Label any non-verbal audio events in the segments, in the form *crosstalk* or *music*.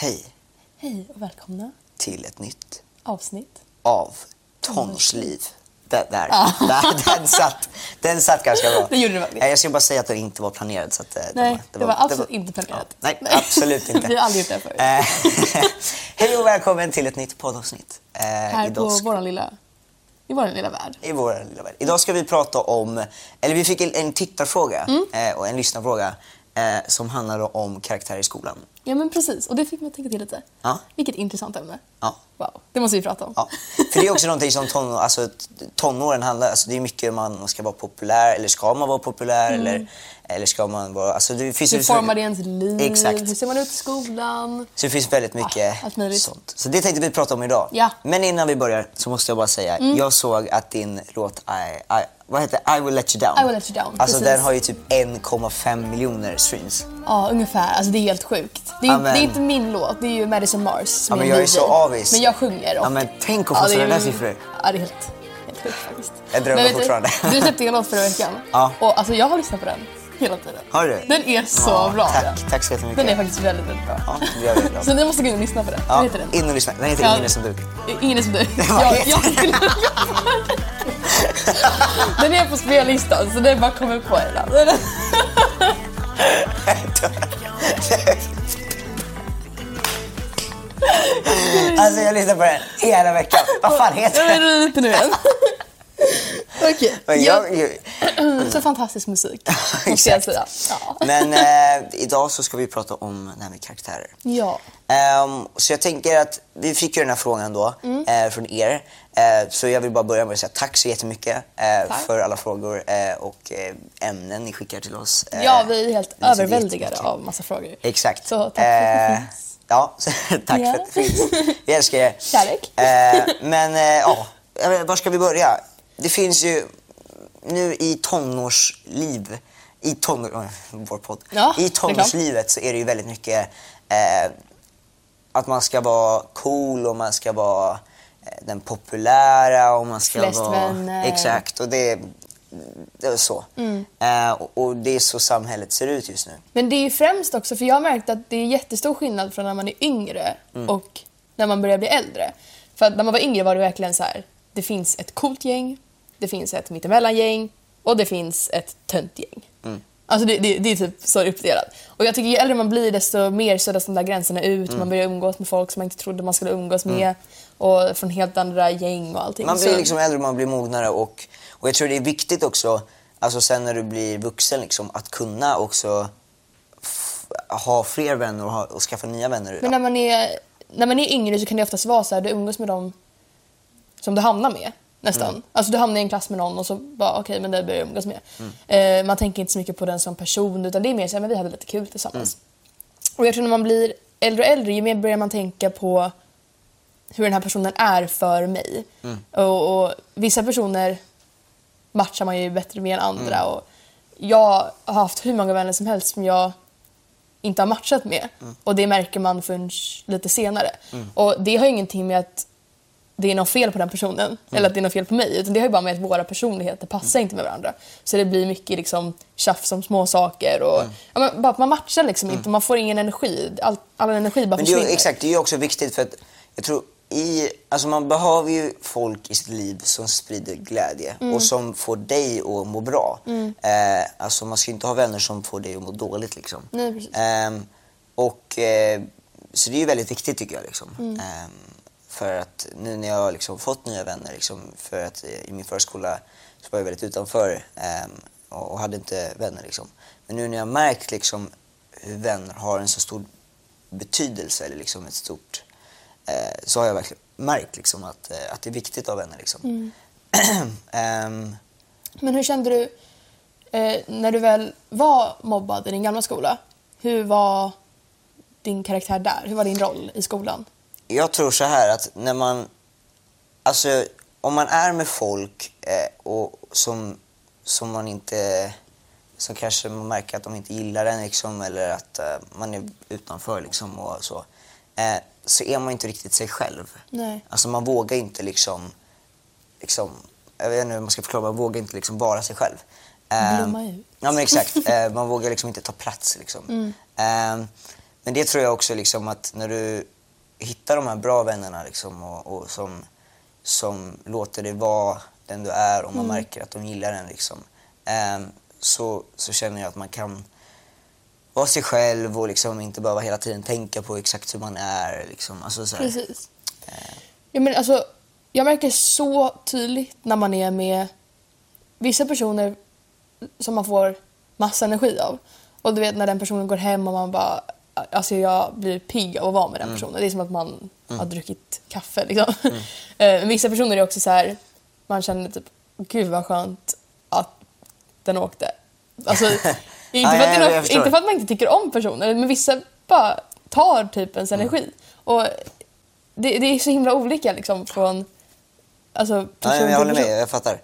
Hej Hej och välkomna till ett nytt avsnitt. av Tonårsliv. Där, där, *laughs* där, den, satt, den satt ganska bra. Det gjorde. Eh, Jag ska bara säga att den inte var planerad. Så att, eh, Nej, det var, absolut det inte planerat. Nej, absolut *laughs* inte. Vi har aldrig gjort det förut. Eh, *laughs* Hej och välkommen till ett nytt poddavsnitt. Eh, Här idag på ska- våran lilla, i vår lilla värld. i vår lilla värld. Idag ska vi prata om, eller vi fick en, en tittarfråga Mm. och en lyssnarfråga eh, som handlade om karaktärer i skolan. Ja men precis, och det fick mig att tänka till lite. Ja. Vilket intressant ämne. Ja. Wow, det måste vi prata om. Ja. För det är också någonting som tonår, alltså, tonåren handlar alltså, Det är mycket man, man ska vara populär, eller ska man vara populär? Eller, eller ska man vara... Alltså, det finns Hur formar det ens liv? Exakt. Hur ser man ut i skolan? Så det finns väldigt mycket möjligt. sånt. Så det tänkte vi prata om idag. Ja. Men innan vi börjar så måste jag bara säga, jag såg att din låt I, I, vad heter? I will let you down. I will let you down, Alltså precis. den har ju typ 1,5 miljoner streams. Ja, ungefär. Alltså det är helt sjukt. Det är, det är inte min låt, det är ju Madison Mars som Ja, men är jag är så avis. Men jag sjunger. Och... Ja, men tänk att få sådana där siffror. Ja, det är helt, helt sjukt faktiskt. Jag drömmer Men vet du, fortfarande. Du släppte en låt förra veckan. Ja. Och alltså jag har lyssnat på den hela tiden. Har du? Den är så Ja, bra. tack. den. Tack så jättemycket. Den är faktiskt väldigt, väldigt bra. Ja, det glad. Så ni måste gå in och lyssna på den. Ja, Vad heter den? in och lyssna. Den heter Ja. Ingen är som du. Ingen är som du. Jag, jag skulle... den är på spellistan så det är bara komma på den. *laughs* *laughs* Alltså jag lyssnar på den hela veckan. Vad fan heter Jag den? vet inte nu än. *laughs* Okej. Ja, jag, *clears throat* Så fantastisk musik. *laughs* Måste jag Exakt. säga. Ja. Men eh, idag så ska vi prata om det här med karaktärer. ja. Ehm, så jag tänker att vi fick ju den här frågan då Mm. eh, från er. Eh, så jag vill bara börja med att säga tack så jättemycket eh, Tack. för alla frågor eh, och eh, ämnen ni skickar till oss. Eh, ja, vi är helt överväldigade av massa frågor. Exakt. Så tack för att det Eh, finns. Ja, *laughs* tack Ja. för att. Vi älskar er. *laughs* Kärlek. Eh, men eh, ja, vet, var ska vi börja? Det finns ju nu i tonårsliv, i tonår, *laughs* vår podd. Ja, I tonårslivet så är det ju väldigt mycket eh, att man ska vara cool och man ska vara eh, den populära och man ska Flest vara... vänner. Exakt, och det, så. Mm. Eh, och, det är så samhället ser ut just nu. Men det är ju främst också, för jag har märkt att det är jättestor skillnad från när man är yngre Mm. och när man börjar bli äldre. För när man var yngre var det verkligen så här, det finns ett coolt gäng, det finns ett mittemellan-gäng och det finns ett tönt gäng. Mm. Alltså det, det, det är typ så uppdelat. Och jag tycker ju äldre man blir desto mer suddas de där gränserna ut. Mm. Man börjar umgås med folk som man inte trodde man skulle umgås med. Och från helt andra gäng och allting. Man blir liksom äldre och man blir mognare och, och jag tror det är viktigt också, alltså sen när du blir vuxen liksom, att kunna också ha fler vänner och, ha, och skaffa nya vänner. Men när man, är, när man är yngre så kan det oftast vara så här, du umgås med dem som du hamnar med. Nästan. Mm. Alltså du hamnar i en klass med någon och så bara okej men det börjar jag umgås med. Mm. Eh, man tänker inte så mycket på den som person utan det är mer så här, men vi hade lite kul tillsammans. Mm. Och jag tror när man blir äldre och äldre ju mer börjar man tänka på hur den här personen är för mig. Mm. Och, och vissa personer matchar man ju bättre med än andra. Mm. Och jag har haft hur många vänner som helst som jag inte har matchat med. Mm. Och det märker man förrän lite senare. Och det har ingenting med att det är något fel på den personen Mm. eller att det är något fel på mig. Utan det har ju bara med att våra personligheter passar inte med varandra. Så det blir mycket liksom tjafs om små saker och Mm. ja, men bara att man matchar liksom inte. Man får ingen energi. All, all energi bara Men det är, försvinner. exakt, det är ju också viktigt för att jag tror i, alltså man behöver ju folk i sitt liv som sprider glädje Mm. och som får dig att må bra. Eh, alltså man ska inte ha vänner som får dig att må dåligt liksom. Nej. Ehm, och, eh, så det är ju väldigt viktigt tycker jag. Liksom. Mm. För att nu när jag liksom fått nya vänner, liksom, för att eh, i min förskola så var jag väldigt utanför ehm, och, hade inte vänner. Liksom. Men nu när jag har märkt liksom, hur vänner har en så stor betydelse eller liksom ett stort eh, så har jag verkligen märkt liksom, att, eh, att det är viktigt att ha vänner. Liksom. Mm. *clears throat* Ehm, Men hur kände du eh, när du väl var mobbad i din gamla skola? Hur var din karaktär där? Hur var din roll i skolan? Jag tror så här att när man... Alltså, om man är med folk eh, och som, som man inte... Som kanske man märker att de inte gillar en liksom, eller att eh, man är utanför liksom och så. Eh, så är man inte riktigt sig själv. Nej. Alltså man vågar inte liksom... liksom jag vet inte hur man ska förklara, man vågar inte liksom vara sig själv. Eh, Blomma ut. Ja men exakt. *laughs* Eh, man vågar liksom inte ta plats liksom. Mm. Eh, men det tror jag också liksom att när du hittar de här bra vännerna liksom och, och som, som låter dig vara den du är och man märker att de gillar den liksom. ehm, så, så känner jag att man kan vara sig själv och liksom inte behöva hela tiden tänka på exakt hur man är. Liksom. Alltså, så här. Precis. Ja, men alltså, jag märker så tydligt när man är med vissa personer som man får massa energi av. Och du vet när den personen går hem och man bara, alltså jag blir pigg av att vara med den personen. Det är som att man har druckit kaffe liksom. *laughs* Eh, Men vissa personer är också så här, man känner typ, gud vad skönt att den åkte. Alltså, *laughs* inte, för att något, inte för att man inte tycker om personer, men vissa bara tar typ ens energi. Och det, det är så himla olika liksom från alltså, person men till jag håller person. med, jag fattar.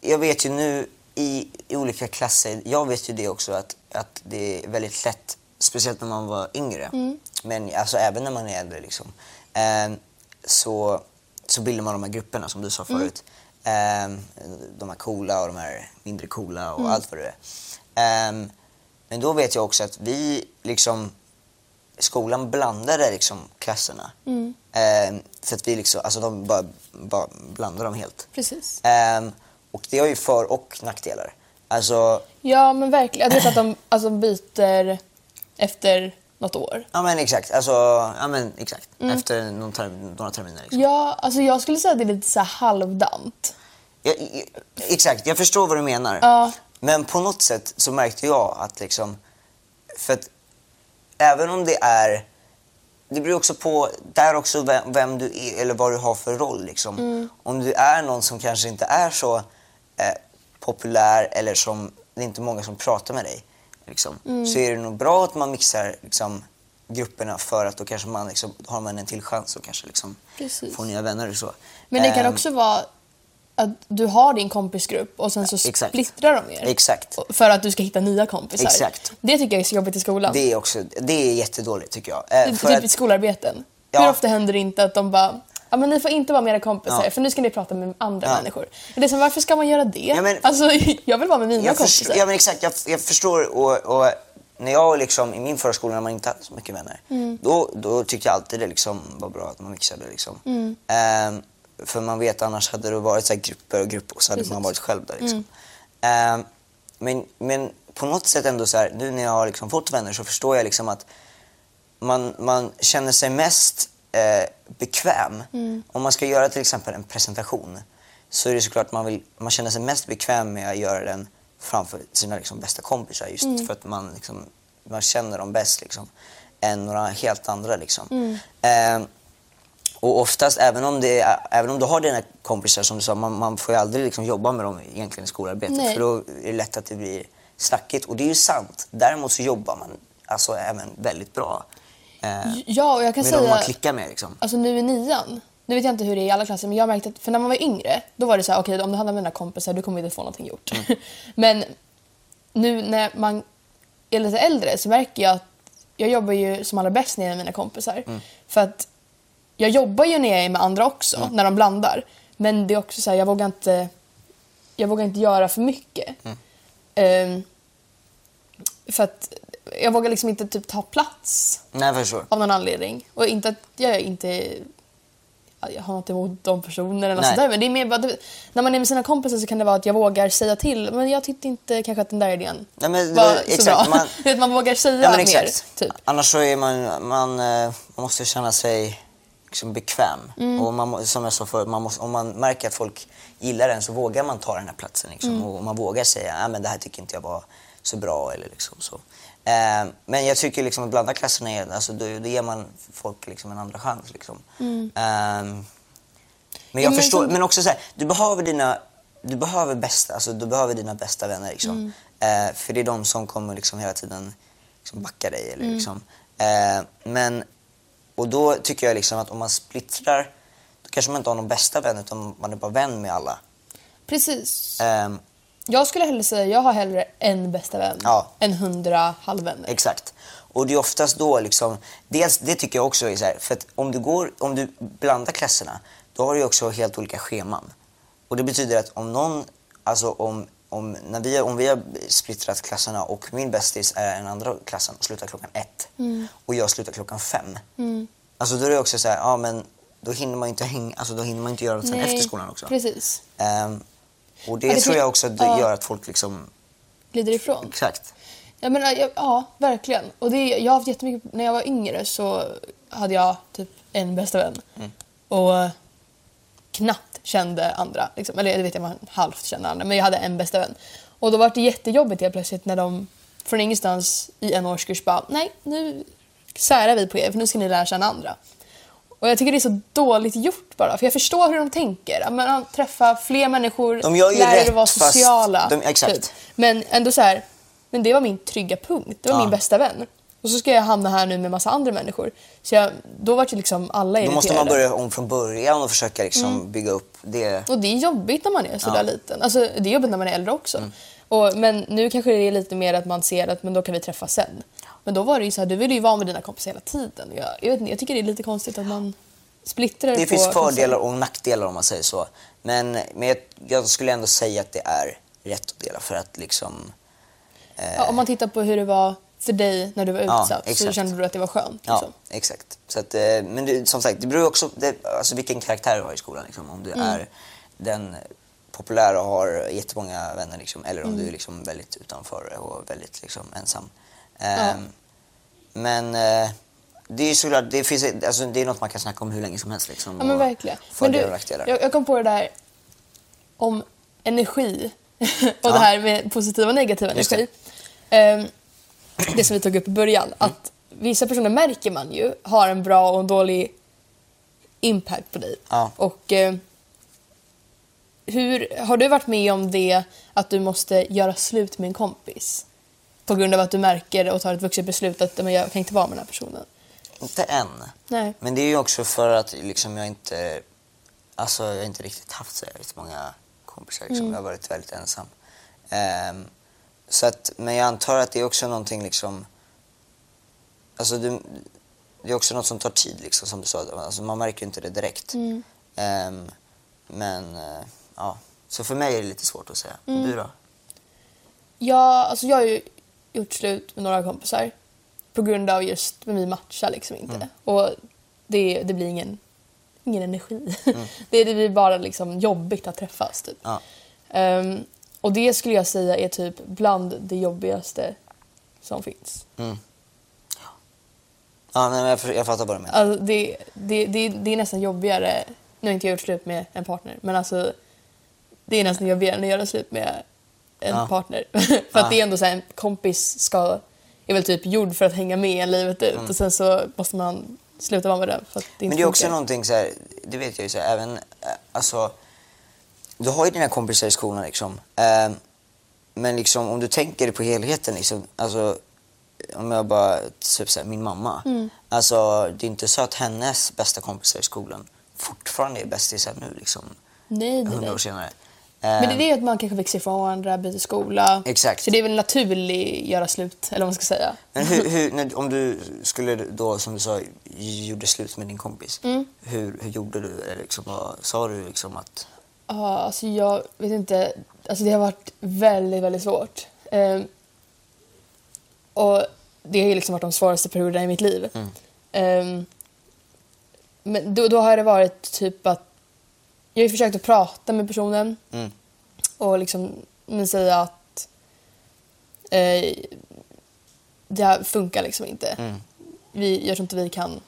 Jag vet ju nu i, i olika klasser, jag vet ju det också att, att det är väldigt lätt, speciellt när man var yngre, Mm. men alltså även när man är äldre liksom, eh, så, så bildar man de här grupperna som du sa Mm. förut. Eh, de här coola och de här mindre coola och Mm. allt vad det är. Eh, men då vet jag också att vi liksom skolan blandade liksom klasserna. Mm. Eh, så att vi liksom, alltså de bara, bara blandade dem helt. Precis. Ehm, och det har ju för och nackdelar. Alltså, Ja men verkligen. Jag vet att de alltså, byter efter något år. ja men exakt. Alltså, ja men exakt. Efter någon term, några terminer liksom. Ja, alltså jag skulle säga att det är lite så här halvdant. Jag, exakt, jag förstår vad du menar. Ja. Men på något sätt så märkte jag att liksom, för att även om det är, det beror också på, där också vem, vem du är eller vad du har för roll liksom. Om du är någon som kanske inte är så eh, populär eller som, det är inte många som pratar med dig. Liksom, Så är det nog bra att man mixar liksom, grupperna för att då kanske man liksom, har man en till chans att kanske liksom, Precis. få nya vänner och så. Men det kan Ehm, också vara att du har din kompisgrupp och sen så Exakt. splittrar de er. Exakt. För att du ska hitta nya kompisar. Exakt. Det tycker jag är så jobbigt i skolan. Det är också, det är jättedåligt tycker jag. Eh, Typ för typ i att, skolarbeten. Ja. Hur ofta händer det inte att de bara Ja, men ni får inte vara med era kompisar Ja. för nu ska ni prata med andra Ja. människor. Det är som, varför ska man göra det? Ja, men- alltså, *laughs* jag vill vara med mina jag kompisar. förstår, ja men exakt, jag, jag förstår och, och när jag liksom i min förskola när man inte hade så mycket vänner, Mm. då, då tyckte jag alltid det liksom var bra att man mixade liksom. Mm. Ehm, för man vet annars hade det varit så grupper och grupper och så hade Precis. Mm. man varit själv där liksom. Ehm, men, men på något sätt ändå så här, nu när jag har liksom fått vänner så förstår jag liksom att man, man känner sig mest eh, bekväm. Mm. Om man ska göra till exempel en presentation så är det såklart man, vill, man känner sig mest bekväm med att göra den framför sina liksom, bästa kompisar just Mm. för att man, liksom, man känner dem bäst liksom, än några helt andra. Liksom. Mm. Eh, och oftast, även om, det är, även om du har dina kompisar som du sa, man, man får ju aldrig liksom jobba med dem egentligen i skolarbetet Nej. för då är det lätt att det blir snackigt. Och det är ju sant. Däremot så jobbar man alltså även väldigt bra eh, Ja, och jag kan med säga... man klickar med. Liksom. Alltså nu i nian, nu vet jag inte hur det är i alla klasser, men jag märkte att för när man var yngre, då var det så här, okej om du handlar med dina kompisar, du kommer inte få någonting gjort. Mm. *laughs* men nu när man är lite äldre så märker jag att jag jobbar ju som allra bäst när jag är med mina kompisar. Mm. För att jag jobbar ju när jag är med andra också, när de blandar. Men det är också så här, jag vågar inte, jag vågar inte göra för mycket. Mm. Ehm, för att jag vågar liksom inte typ ta plats Nej, förstår. av någon anledning. Och inte att jag inte jag har något emot de personerna eller Nej. Men det är mer bara, när man är med sina kompisar så kan det vara att jag vågar säga till. Men jag tyckte inte kanske att den där idén Nej, men det var var- så exakt, bra. man- *laughs* vet, man vågar säga Ja, men mer. exakt. Typ. Annars så är man, man, eh, man måste känna sig liksom bekväm. Mm. Och man, som jag sa förut, man måste, om man märker att folk gillar den så vågar man ta den här platsen. Liksom. Mm. Och man vågar säga att men det här tycker inte jag var så bra. Eller liksom så. Eh, men jag tycker liksom att blanda klasserna, är, alltså, då, då ger man folk liksom en andra chans. Liksom. Ehm, men jag Mm. men förstår, som- men också så här, du behöver dina, du behöver bästa, alltså du behöver dina bästa vänner liksom. Mm. Eh, för det är de som kommer liksom hela tiden liksom backa dig eller Mm. liksom. Eh, men, och då tycker jag liksom att om man splittrar, då kanske man inte har någon bästa vän utan man är bara vän med alla. Precis. Jag skulle hellre säga jag har hellre en bästa vän Ja. än hundra halvvänner. Exakt. Och det är oftast då liksom, dels det tycker jag också är så här, för att om du går, om du blandar klasserna, då har du också helt olika scheman. Och det betyder att om någon, alltså om om, när vi, om vi har splittrat klasserna och min bästis är den andra klassen och slutar klockan ett och jag slutar klockan fem. Alltså då är det också så här, ja men då hinner man inte hänga, alltså då hinner man inte göra något sen efter skolan också. Precis. Ehm, och det, Ja, det tror jag också det ja. gör att folk liksom, Glider ifrån. exakt. Jag menar, jag, ja, verkligen. Och det, jag har haft jättemycket, när jag var yngre så hade jag typ en bästa vän. Och eh, knappt kände andra. Liksom. Eller det vet jag, man halvt kände andra. Men jag hade en bästa vän. Och då var det jättejobbigt helt plötsligt när de från ingenstans i en årskurs bara, nej nu särar vi på er för nu ska ni lära känna andra. Och jag tycker det är så dåligt gjort bara. För jag förstår hur de tänker. Att Man träffar fler människor, De gör ju lär rätt, vara sociala. de- exakt. typ. Men ändå så här, men det var min trygga punkt. Det var Ja. min bästa vän. Och så ska jag hamna här nu med massa andra människor. Så jag, då var det liksom alla Då irriterade. måste man börja om från början och försöka liksom Mm. bygga upp det. Och det är jobbigt när man är sådär Ja. liten. Alltså, det är jobbigt när man är äldre också. Och, men nu kanske det är lite mer att man ser att men då kan vi träffas sen. Men då var det ju så här, du ville ju vara med dina kompisar hela tiden. Jag, jag, vet inte, jag tycker det är lite konstigt att man splittrar Det på finns fördelar och nackdelar om man säger så. Men, men jag, jag skulle ändå säga att det är rätt att dela för att liksom... Ja, om man tittar på hur det var för dig när du var Ja, utsatt så exakt. kände du att det var skönt. Ja, Liksom. exakt. Så att, eh, men det, som sagt, det beror ju också det, alltså vilken karaktär du har i skolan. Liksom. Om du Mm. är den populära och har jättemånga vänner liksom, eller om Mm. du är liksom väldigt utanför och väldigt liksom, ensam. Ehm, Men eh, det är såklart, det, finns, alltså, det är något man kan snacka om hur länge som helst. Liksom, Ja men verkligen. Men du, jag, jag kom på det där om energi *laughs* och Ja. det här med positiv och negativ Just energi. Ehm, det som vi tog upp i början. Att vissa personer märker man ju har en bra och en dålig impact på dig. Ja. Och eh, hur, har du varit med om det att du måste göra slut med en kompis? På grund av att du märker och tar ett vuxet beslut att men jag kan inte vara med den här personen. Inte än. Nej. Men det är ju också för att liksom, jag inte alltså, jag har inte riktigt haft så många kompisar. Liksom. Mm. Jag har varit väldigt ensam. Ehm, så att, men jag antar att det är också någonting liksom... Alltså du, det är också något som tar tid, liksom, som du sa. Alltså, man märker inte det direkt. Mm. Ehm, men, eh, ja. Så för mig är det lite svårt att säga. Mm. Du då? Ja, alltså jag har ju gjort slut med några kompisar på grund av just men vi matchar liksom inte. Mm. Och det, det blir ingen, ingen energi. Mm. *laughs* det, det blir bara liksom jobbigt att träffas. Typ. Ja. Ehm, och det skulle jag säga är typ bland det jobbigaste som finns. Ja, men jag, jag fattar vad du menar. Alltså det, det, det, det är nästan jobbigare, nu har inte jag gjort slut med en partner, men alltså det är nästan jobbigare än att göra slut med en Ja. partner. *laughs* för att det är ändå så här, en kompis ska, är väl typ gjord för att hänga med en livet ut och sen så måste man sluta vara med den för att det inte Men det är också funkar. någonting så här, det vet jag ju så här, även, eh, alltså, du har ju dina kompisar i skolan liksom. Eh, men liksom om du tänker på helheten liksom, alltså om jag bara, typ så här, min mamma. Mm. Alltså det är inte så att hennes bästa kompisar i skolan fortfarande är bästisar nu liksom, Nej, nej, hundra nej. år senare. Men det är det att man kanske växer ifrån varandra, byter skola. Exakt. Så det är väl naturligt göra slut, eller vad man ska säga. Men hur, hur, när, om du skulle då, som du sa, gjorde slut med din kompis. Mm. Hur, hur gjorde du? Eller liksom, vad, sa du liksom att... Ja, alltså jag vet inte. Alltså det har varit väldigt, väldigt svårt. Ehm, och det har ju liksom varit de svåraste perioderna i mitt liv. Ehm, men då, då har det varit typ att jag har ju försökt att prata med personen Mm. och liksom men säga att eh, det här funkar liksom inte. Mm. Vi, jag tror inte vi kan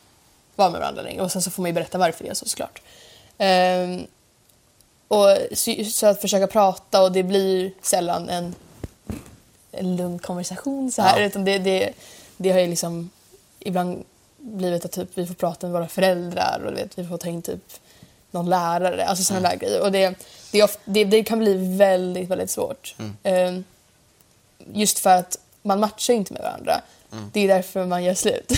vara med varandra längre. Och sen så får man ju berätta varför det är så såklart. Ehm, och så, så att försöka prata och det blir sällan en, en lugn konversation så här. Ja. Utan det, det, det har ju liksom ibland blivit att typ, vi får prata med våra föräldrar och vet, vi får ta in typ någon lärare. Alltså sådana där grejer. Och det, det, är of, det, det kan bli väldigt, väldigt svårt. Ehm, just för att man matchar inte med varandra. Det är därför man gör slut.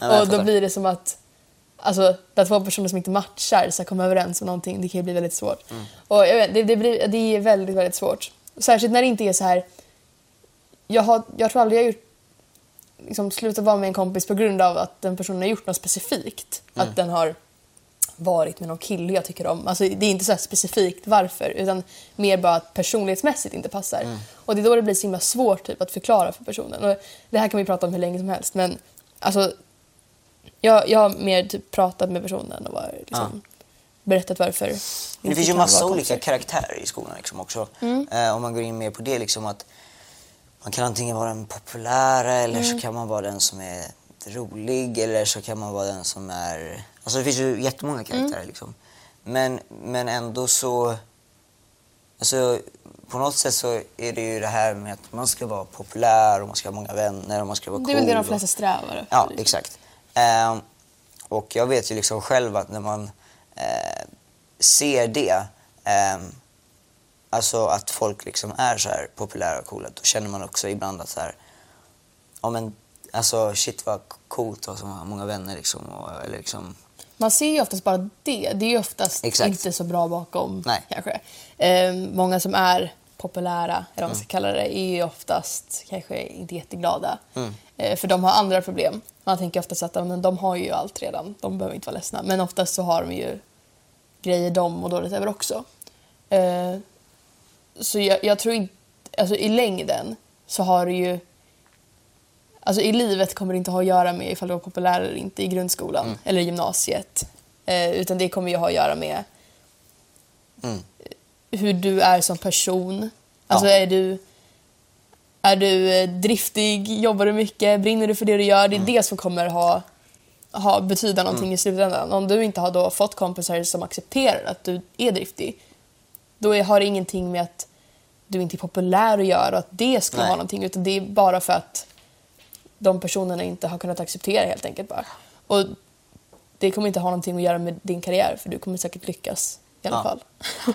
jag *laughs* och då blir det som att Alltså, där två personer som inte matchar ska komma överens om någonting, det kan ju bli väldigt svårt. Och jag vet, det, det, blir, det är väldigt, väldigt svårt. Särskilt när det inte är så här... Jag, har, jag tror aldrig jag har gjort, liksom, slutat vara med en kompis på grund av att den personen har gjort något specifikt. Att den har varit med någon kille jag tycker om. Alltså, det är inte så här specifikt varför utan mer bara att personlighetsmässigt inte passar. Mm. Och det är då det blir så himla svårt typ, att förklara för personen. Och det här kan vi prata om hur länge som helst men alltså jag, jag har mer typ pratat med personen och bara, liksom, berättat varför. Det finns ju massa olika karaktärer i skolan liksom också. Mm. Eh, om man går in mer på det liksom att man kan antingen vara den populära eller Mm. så kan man vara den som är rolig eller så kan man vara den som är... Alltså det finns ju jättemånga karaktärer Mm. liksom. Men, men ändå så... Alltså på något sätt så är det ju det här med att man ska vara populär och man ska ha många vänner och man ska vara cool. Det är väl det de flesta strävar efter. Ja, exakt. Ehm, och jag vet ju liksom själv att när man eh, ser det, ehm, alltså att folk liksom är så här populära och coola, då känner man också ibland att så här, ja men alltså shit vad coolt att ha så många vänner liksom. Och, eller liksom Man ser ju oftast bara det. Det är ju oftast Exakt. inte så bra bakom Nej. kanske. Eh, många som är populära, eller vad man ska kalla det, är ju oftast kanske inte jätteglada. Mm. Eh, för de har andra problem. Man tänker oftast att men de har ju allt redan, de behöver inte vara ledsna. Men oftast så har de ju grejer de mår dåligt över också. Eh, så jag, jag tror inte, alltså i längden så har det ju Alltså i livet kommer det inte ha att göra med ifall du var populär eller inte i grundskolan Mm. eller gymnasiet. Eh, utan det kommer ju ha att göra med Mm. hur du är som person. Alltså Ja. är du är du eh, driftig, jobbar du mycket, brinner du för det du gör? Det är Mm. det som kommer ha, ha betyda någonting i slutändan. Om du inte har då fått kompisar som accepterar att du är driftig, då är, har det ingenting med att du inte är populär att göra och att det ska Nej. ha någonting, utan det är bara för att de personerna inte har kunnat acceptera helt enkelt bara. Och det kommer inte ha någonting att göra med din karriär för du kommer säkert lyckas i alla Ja. fall. *laughs*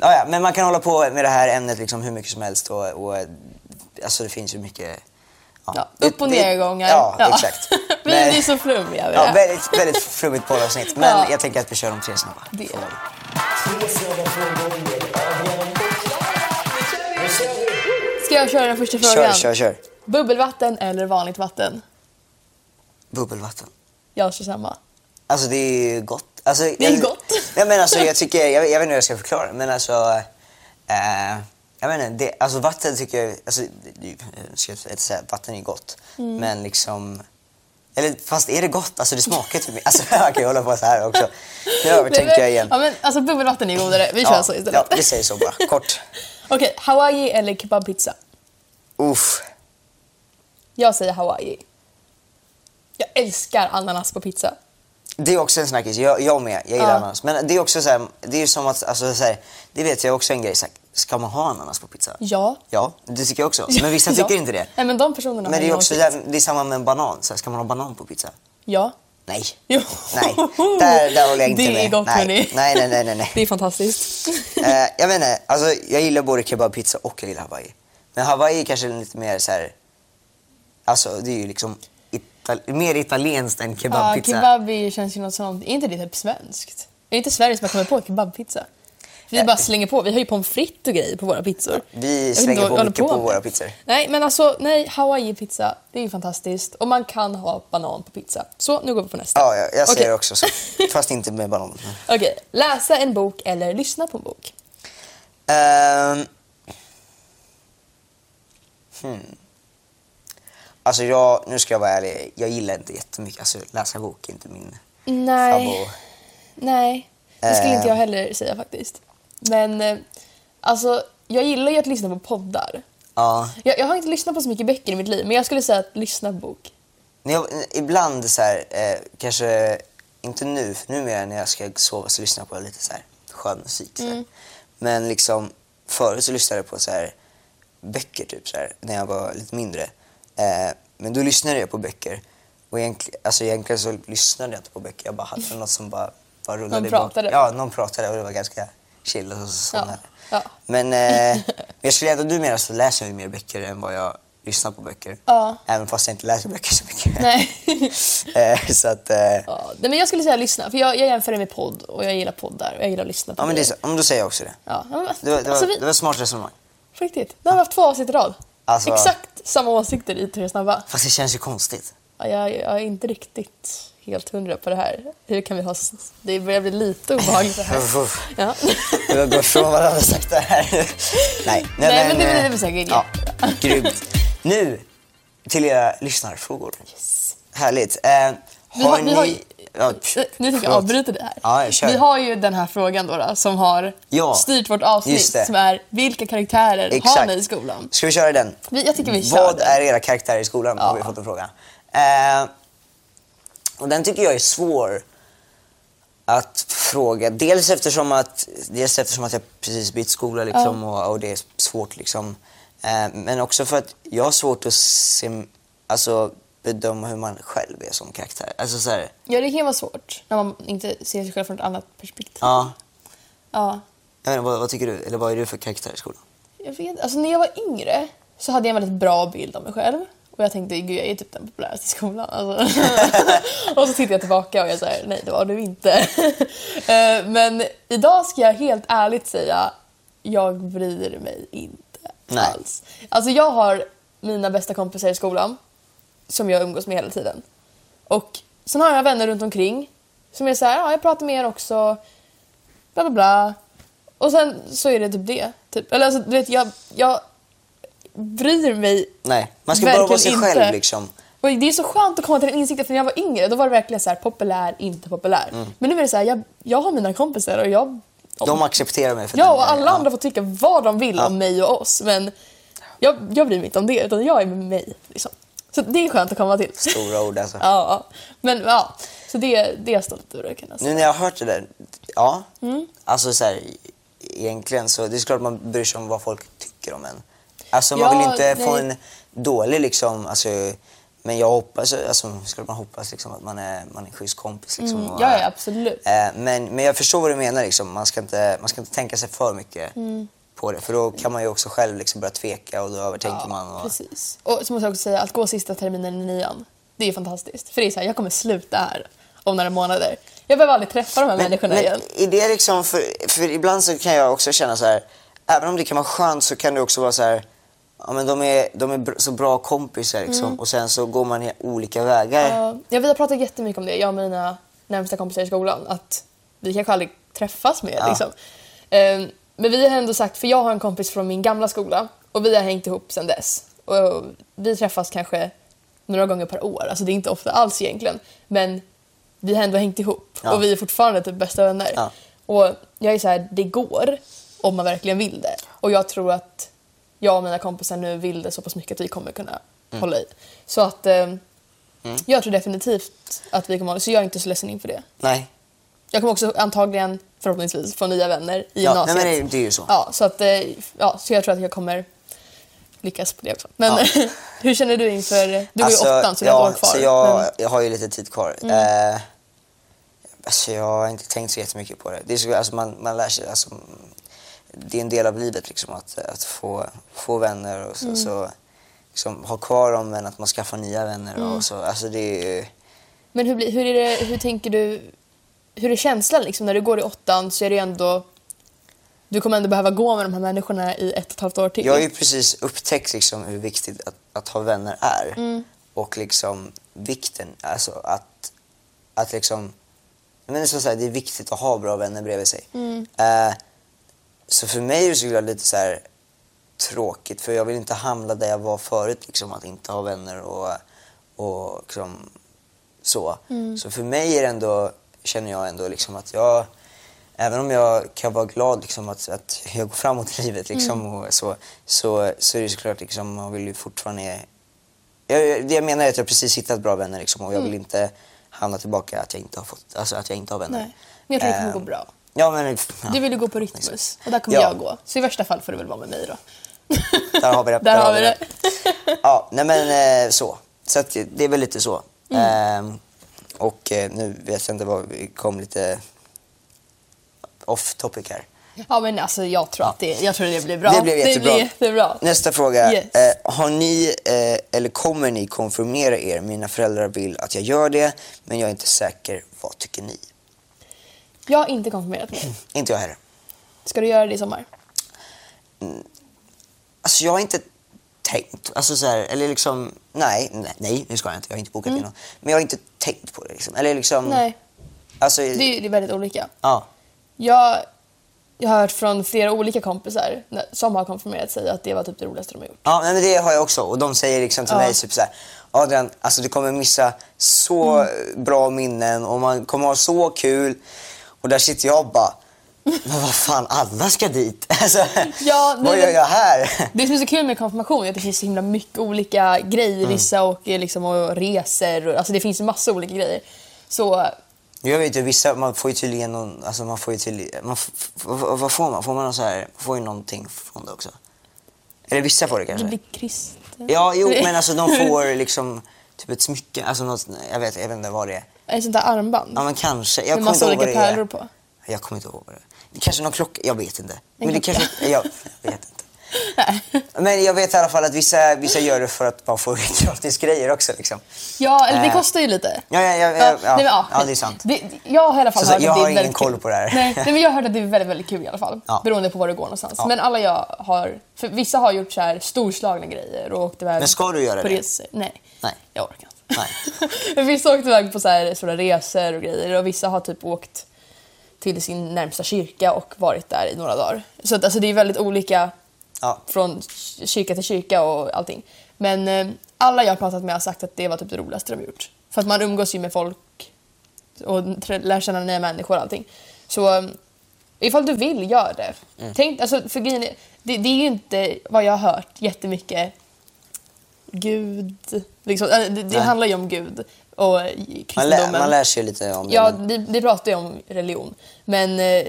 Ja, ja, men man kan hålla på med det här ämnet liksom hur mycket som helst och, och alltså det finns ju mycket... Ja, upp och nedgångar. Ja, exakt. *laughs* vi Men- blir så flummiga. Ja, Ja, väldigt, väldigt flummigt poddavsnitt. *laughs* Men Ja. jag tänker att vi kör de tre snabba. det är det. Ska jag köra den första frågan? Kör, kör, kör. Bubbelvatten eller vanligt vatten? Bubbelvatten. Jag kör samma. Alltså det är ju gott. Alltså, Det är jag, gott. Jag menar alltså, jag tycker, jag, jag vet inte hur jag ska förklara men alltså... Eh, jag menar, det, alltså vatten tycker jag, alltså, jag ska inte säga att vatten är gott, Mm. men liksom... Eller fast är det gott? Alltså det smakar typ... Alltså *laughs* jag kan ju hålla på så här också. Nu *laughs* övertänker jag igen. Ja, men, alltså bubbelvatten är godare. Vi kör Ja, så istället. ja, vi säger så bara. Kort. *laughs* Okej, Hawaii eller kebabpizza? Uff. Jag säger Hawaii. Jag älskar ananas på pizza. Det är också en snackis, jag, jag med. Jag gillar Ja. ananas. Men det är också så här, det är ju som att, alltså så här, det vet jag också en grej. Så här, ska man ha ananas på pizza? Ja. Ja, det tycker jag också. Men vissa *laughs* Ja. tycker inte det. Nej, men de personerna Men det är också där, det är samma med en banan. Så här, ska man ha banan på pizza? Ja. Nej. Jo. Nej, där, där håller jag inte *laughs* det med. är gott nej. Nej, nej, nej, nej. nej. Det är fantastiskt. *laughs* Eh, jag inte, alltså, jag gillar både kebabpizza och jag gillar Hawaii. Men Hawaii är kanske lite mer så här. Alltså det är ju liksom ital- mer italienskt än ja, kebabpizza. kebab är- känns ju något sånt. Är inte det typ svenskt? Är det inte Sverige som har kommit på kebabpizza? Vi bara slänger på. Vi har ju pommes frites och grejer på våra pizzor. Vi slänger på mycket på med. våra pizzor. Nej, men alltså nej, Hawaii-pizza, det är ju fantastiskt. Och man kan ha banan på pizza. Så, nu går vi på nästa. Ja, jag, jag säger Okej. också så. *laughs* Fast inte med banan. Okej, läsa en bok eller lyssna på en bok? Ehm. hmm. Alltså jag, nu ska jag vara ärlig, jag gillar inte jättemycket, alltså läsa bok är inte min Nej. favorit. Nej, det skulle Eh. inte jag heller säga faktiskt. Men eh, alltså, jag gillar ju att lyssna på poddar. Ja. Jag, jag har inte lyssnat på så mycket böcker i mitt liv, men jag skulle säga att lyssna på bok. Jag, ibland så här, eh, kanske inte nu, för numera när jag ska sova så lyssnar jag på lite så här skön musik. Mm. Men liksom förut så lyssnade jag på så här böcker typ så här, när jag var lite mindre. Eh, men då lyssnade jag på böcker. Och egentligen, alltså egentligen så lyssnade jag inte på böcker, jag bara hade något som bara, bara rullade Någon pratade. Ja, någon pratade och det var ganska chill och så Ja, ja. Men eh, *laughs* jag skulle ändå numera så läser jag mer böcker än vad jag lyssnar på böcker. Ja. Även fast jag inte läser böcker så mycket. *laughs* Nej. *laughs* Eh, så att, eh, ja ja, men jag skulle säga lyssna, för jag, jag jämför det med podd och jag gillar poddar och jag gillar att lyssna på men det, är så- ja, men då säger jag också det. Ja, Det var, det var, alltså, vi, det var ett smart resonemang. på riktigt. Nu har vi haft två avsnitt i rad. Alltså- Exakt samma åsikter i Tre snabba. Fast det känns ju konstigt. Ja, jag, jag är inte riktigt helt hundra på det här. Hur kan vi ha... s- Det börjar bli lite obehagligt det här. Ja. Vi har gått från varandra sakta här. nej, nej, men det blir eh, väl säkert Ja, grymt. Nu till era lyssnarfrågor. Härligt. Eh, har, Vi har- vi har- ja, *laughs* Nu tänker jag avbryta det här. Ja, jag. Vi har ju den här frågan då, då som har Ja, styrt vårt avsnitt som är vilka karaktärer har Exakt. ni i skolan? Ska vi köra den? Jag tycker vi kör Vad den. är era karaktärer i skolan? Har vi fått en fråga. Eh, och den tycker jag är svår att fråga. Dels eftersom att, dels eftersom att jag precis bytt skola liksom, och, och det är svårt. Liksom. Eh, men också för att jag har svårt att se, alltså, bedöma hur man själv är som karaktär. Alltså, så här, Ja, det kan vara svårt när man inte ser sig själv från ett annat perspektiv. ja. Ja. Jag inte, vad, vad tycker du? Eller vad är du för karaktär i skolan? Jag vet, alltså när jag var yngre så hade jag en väldigt bra bild av mig själv. Och jag tänkte, gud jag är typ den populäraste i skolan. Alltså. *laughs* och så tittar jag tillbaka och jag säger, nej det var du inte. *laughs* Eh, Men idag ska jag helt ärligt säga, jag bryr mig inte Nej. alls. Alltså jag har mina bästa kompisar i skolan som jag umgås med hela tiden. Och sen har jag vänner runt omkring som är så här, ja jag pratar med er också, bla bla bla. Och sen så är det typ det. Typ. Eller alltså, du vet, jag, jag bryr mig Nej, man ska bara vara sig verkligen själv inte. liksom. Och det är så skönt att komma till den insikten för när jag var yngre då var det verkligen så här populär, inte populär. Mm. Men nu är det så här, jag, jag har mina kompisar och jag... De accepterar mig för Ja, och alla andra får tycka vad de vill Ja. om mig och oss. Men jag, jag bryr mig inte om det, utan jag är med mig. Liksom. Så det är skönt att komma till. Stora ord alltså. *laughs* Ja, men ja. Så det, det är jag stolt över kan jag säga. Nu när jag har hört det där, ja. Mm. Alltså så här, egentligen så, det är klart man bryr sig om vad folk tycker om en. Alltså man Ja, vill inte få nej. en dålig liksom, alltså, men jag hoppas, alltså skulle man hoppas liksom att man är, man är en schysst kompis liksom. Mm, och, ja, ja, absolut. eh, men, men jag förstår vad du menar liksom, man ska inte, man ska inte tänka sig för mycket Mm. På det. För då kan man ju också själv liksom börja tveka och då övertänker man. Och, Precis. Och så måste jag också säga att gå sista terminen i nian, det är fantastiskt. För det är så här, jag kommer sluta här om några månader. Jag behöver aldrig träffa de här människorna men igen. är det liksom, för, för ibland så kan jag också känna så här, även om det kan vara skönt så kan det också vara så här, ja men de är, de är så bra kompisar liksom och sen så går man i olika vägar. Mm. Ja, ja, vi har pratat jättemycket om det, jag och mina närmsta kompisar i skolan, att vi kanske aldrig träffas mer. Ja. Liksom. Ehm, men vi har ändå sagt, för jag har en kompis från min gamla skola och vi har hängt ihop sedan dess. Och vi träffas kanske några gånger per år, alltså det är inte ofta alls egentligen. Men vi har ändå hängt ihop Ja. och vi är fortfarande typ bästa vänner. Ja. Och jag är så här, det går om man verkligen vill det. Och jag tror att jag och mina kompisar nu vill det så pass mycket att vi kommer kunna Mm. hålla i. Så att eh, jag tror definitivt att vi kommer hålla så jag är inte så ledsen inför det. Nej. Jag kommer också antagligen förhoppningsvis få nya vänner i Ja, gymnasiet. nej, men det, är ju så. Ja, så att eh, ja, så jag tror att jag kommer lyckas på det också. Men Ja. *laughs* hur känner du inför, du går ju åttan så du ja, har ett år kvar. Så jag, men, Mm. jag har ju lite tid kvar. Eh, alltså jag har inte tänkt så jättemycket på det. det är så, alltså man, man lär sig, alltså, det är en del av livet liksom, att, att få, få vänner och så, Mm. så liksom, ha kvar dem men att man skaffar nya vänner. Mm. Och så, alltså det är ju, men hur, blir, hur, är det, hur tänker du, hur är känslan liksom när du går i åttan så är det ändå du kommer ändå behöva gå med de här människorna i ett och ett halvt år till. Jag har ju precis upptäckt liksom hur viktigt att, att ha vänner är. Mm. Och liksom vikten, alltså att, att liksom... Men så här, det är viktigt att ha bra vänner bredvid sig. Mm. Eh, så för mig är det såklart lite så här tråkigt för jag vill inte hamna där jag var förut, liksom, att inte ha vänner och, och liksom, så. Mm. Så för mig är det ändå, känner jag ändå liksom att jag Även om jag kan vara glad liksom, att, att jag går framåt i livet liksom, Mm. och så, så, så är det såklart liksom, man vill ju fortfarande... Jag, det jag menar är att jag precis hittat bra vänner liksom, och jag vill inte hamna tillbaka att jag inte har, fått, alltså, att jag inte har vänner. Mm. Nej. Men jag tror det kommer Ehm, gå bra. Ja, men, ja. Du vill ju gå på Rytmus och där kommer Ja. jag gå. Så i värsta fall får du väl vara med mig då. *laughs* Där har vi det. *laughs* Där har vi det. ja, nej men eh, så. Så att det är väl lite så. Mm. Ehm, och eh, nu vet jag inte vad vi kom lite off topic här. Ja men alltså jag tror att det, jag tror det blir bra. Det blev jättebra. Det blir jättebra. Nästa fråga. Yes. Eh, har ni eh, eller kommer ni konfirmera er? Mina föräldrar vill att jag gör det, men jag är inte säker. Vad tycker ni? Jag har inte konfirmerat mig. *clears throat* Inte jag heller. Ska du göra det i sommar? Alltså jag har inte tänkt, alltså så här, eller liksom, nej, nej, nej, nu ska jag inte, jag har inte bokat in något. Men jag har inte tänkt på det liksom. Eller liksom, Mm. Nej, alltså, det är, det är väldigt olika. ja. Jag, jag har hört från flera olika kompisar som har konfirmerat sig att det var typ det roligaste de har gjort. Ja, men det har jag också. Och de säger liksom till Ja. mig typ så här, Adrian, alltså du kommer missa så Mm. bra minnen och man kommer ha så kul. Och där sitter jag och bara, men vad fan, alla ska dit. *laughs* Alltså, Ja, nej, vad gör jag här? Det som är så kul med konfirmation är att det finns så himla mycket olika grejer. Mm. Vissa åker liksom och reser. och- Alltså det finns en massa olika grejer. Så Jag vet ju vissa, man får ju tydligen någon, alltså man får ju tydligen, man, vad får man? Får man någon så här, får ju någonting från det också? Eller vissa får det det kanske? blir kristen. Ja, jo, men alltså de *laughs* får liksom typ ett smycke, alltså något, jag vet, jag vet inte vad det är. Ett sånt där armband. Ja men kanske, jag med massa olika det är. pärlor på. Jag kommer inte ihåg vad det är. Kanske någon klocka, jag vet inte. Men det kanske, jag, vet inte. Men jag vet i alla fall att vissa, vissa gör det för att man får *laughs* gratis grejer också liksom. Ja, eller det Eh. kostar ju lite. Ja, ja, ja, ja, nej, ja, men, ja, ja, det är sant. Det, jag har i alla fall Så- så hört jag att det har är ingen väldigt koll kul. på det här. Nej, nej, men jag har hört att det är väldigt, väldigt kul i alla fall. Ja. Beroende på var du går någonstans. Ja. Men alla jag har... För vissa har gjort så här storslagna grejer och åkt iväg Men ska du göra på det? resor. Nej, Nej. jag orkar inte. Nej. *laughs* Vissa har åkt iväg på så här stora resor och grejer och vissa har typ åkt till sin närmsta kyrka och varit där i några dagar. Så att, alltså, det är väldigt olika Ja. från kyrka till kyrka och allting. Men eh, alla jag har pratat med har sagt att det var typ det roligaste de gjort. För att man umgås ju med folk och lär känna nya människor och allting. Så eh, ifall du vill, gör det. Mm. Tänk, alltså, för grejen är, det, det är ju inte vad jag har hört jättemycket Gud. Liksom. Eh, Det, det handlar ju om Gud och Man, lär, kristendomen. man lär sig lite om det. Ja, det, det pratar ju om religion. Men eh,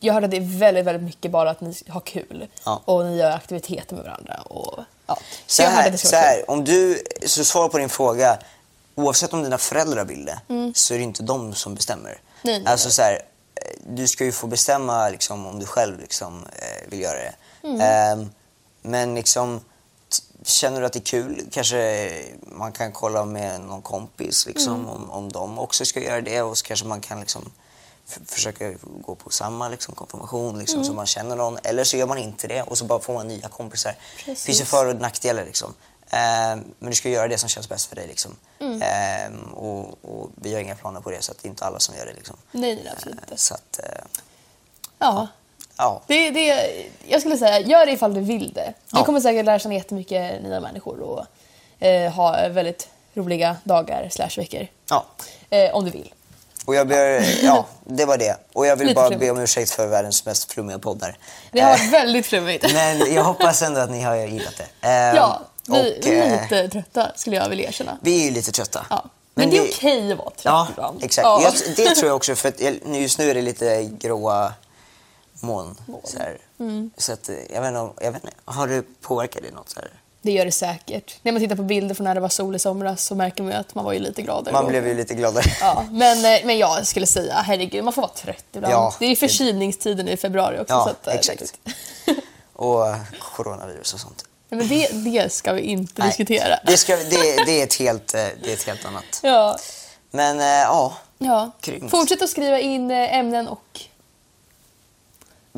jag hörde att det är väldigt, väldigt mycket bara att ni har kul. Ja. Och ni gör aktiviteter med varandra. Och, ja. Så hörde här, så här om du, så svar på din fråga. Oavsett om dina föräldrar vill det så är det inte de som bestämmer. Mm. Nej, nej, alltså så här, eh, du ska ju få bestämma liksom, om du själv liksom, eh, vill göra det. Mm. Ehm, men liksom, känner du att det är kul, kanske man kan kolla med någon kompis liksom, Mm. om, om de också ska göra det och så kanske man kan liksom, försöka gå på samma liksom, konfirmation liksom, Mm. så man känner någon. Eller så gör man inte det och så bara får man nya kompisar. Det finns ju för och nackdelar liksom. Ehm, men du ska göra det som känns bäst för dig liksom. Mm. Ehm, och, och vi har inga planer på det så att det är inte alla som gör det liksom. Nej, nej, absolut Ehm, inte. så att, eh, Ja. Ja. Det, det, jag skulle säga, gör det ifall du vill det. Du Ja. kommer säkert lära känna jättemycket nya människor och eh, ha väldigt roliga dagar slash veckor. ja. Eh, om du vill. Och jag ber, *laughs* ja, det var det. Och jag vill Lite bara flummigt. be om ursäkt för världens mest flummiga poddar. Det har Eh, varit väldigt flummigt. *laughs* men jag hoppas ändå att ni har gillat det. *laughs* Ehm, ja, vi och, vi är eh, lite trötta skulle jag vilja erkänna. vi är ju lite trötta. Ja. Men, det är okej att vara trött Ja, ibland. exakt. Ja. Jag, det tror jag också, för att just nu är det lite gråa moln. Så, här. Mm. så att, eh, jag vet inte, om- jag vet inte, har det påverkat dig något? Så här? Det gör det säkert. När man tittar på bilder från när det var sol i somras så märker man ju att man var ju lite gladare. Man då. blev ju lite gladare. Ja, men, eh, men jag skulle säga, herregud, man får vara trött ibland. Ja, det är ju förkylningstiden i februari också. Ja, så att, eh, exakt. det. Och *laughs* coronavirus och sånt. Men det, det ska vi inte Nej, diskutera. Det, ska, det, det, är ett helt, det är ett helt annat. Ja, Men ja, ja. Fortsätt att skriva in ämnen och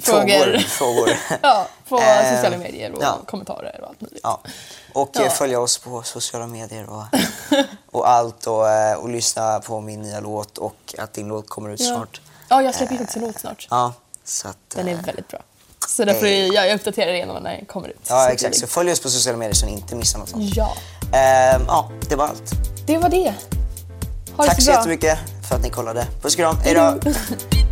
frågor. Frågor. *laughs* ja, på Eh, sociala medier och ja. kommentarer och allt möjligt. Ja. Och eh, Ja. följa oss på sociala medier och, *laughs* och allt och, eh, och lyssna på min nya låt och att din låt kommer ut Ja. snart. Ja, jag släpper ju faktiskt en låt snart. Ja, så att, Den är eh, väldigt bra. Så därför eh, jag, jag uppdaterar det när den kommer ut. Ja, Så exakt. det- Så följ oss på sociala medier så ni inte missar något sånt. Ja, Eh, ja, det var allt. det var det. Ha det Tack så bra. jättemycket för att ni kollade. Puss och kram. Hej då! *laughs*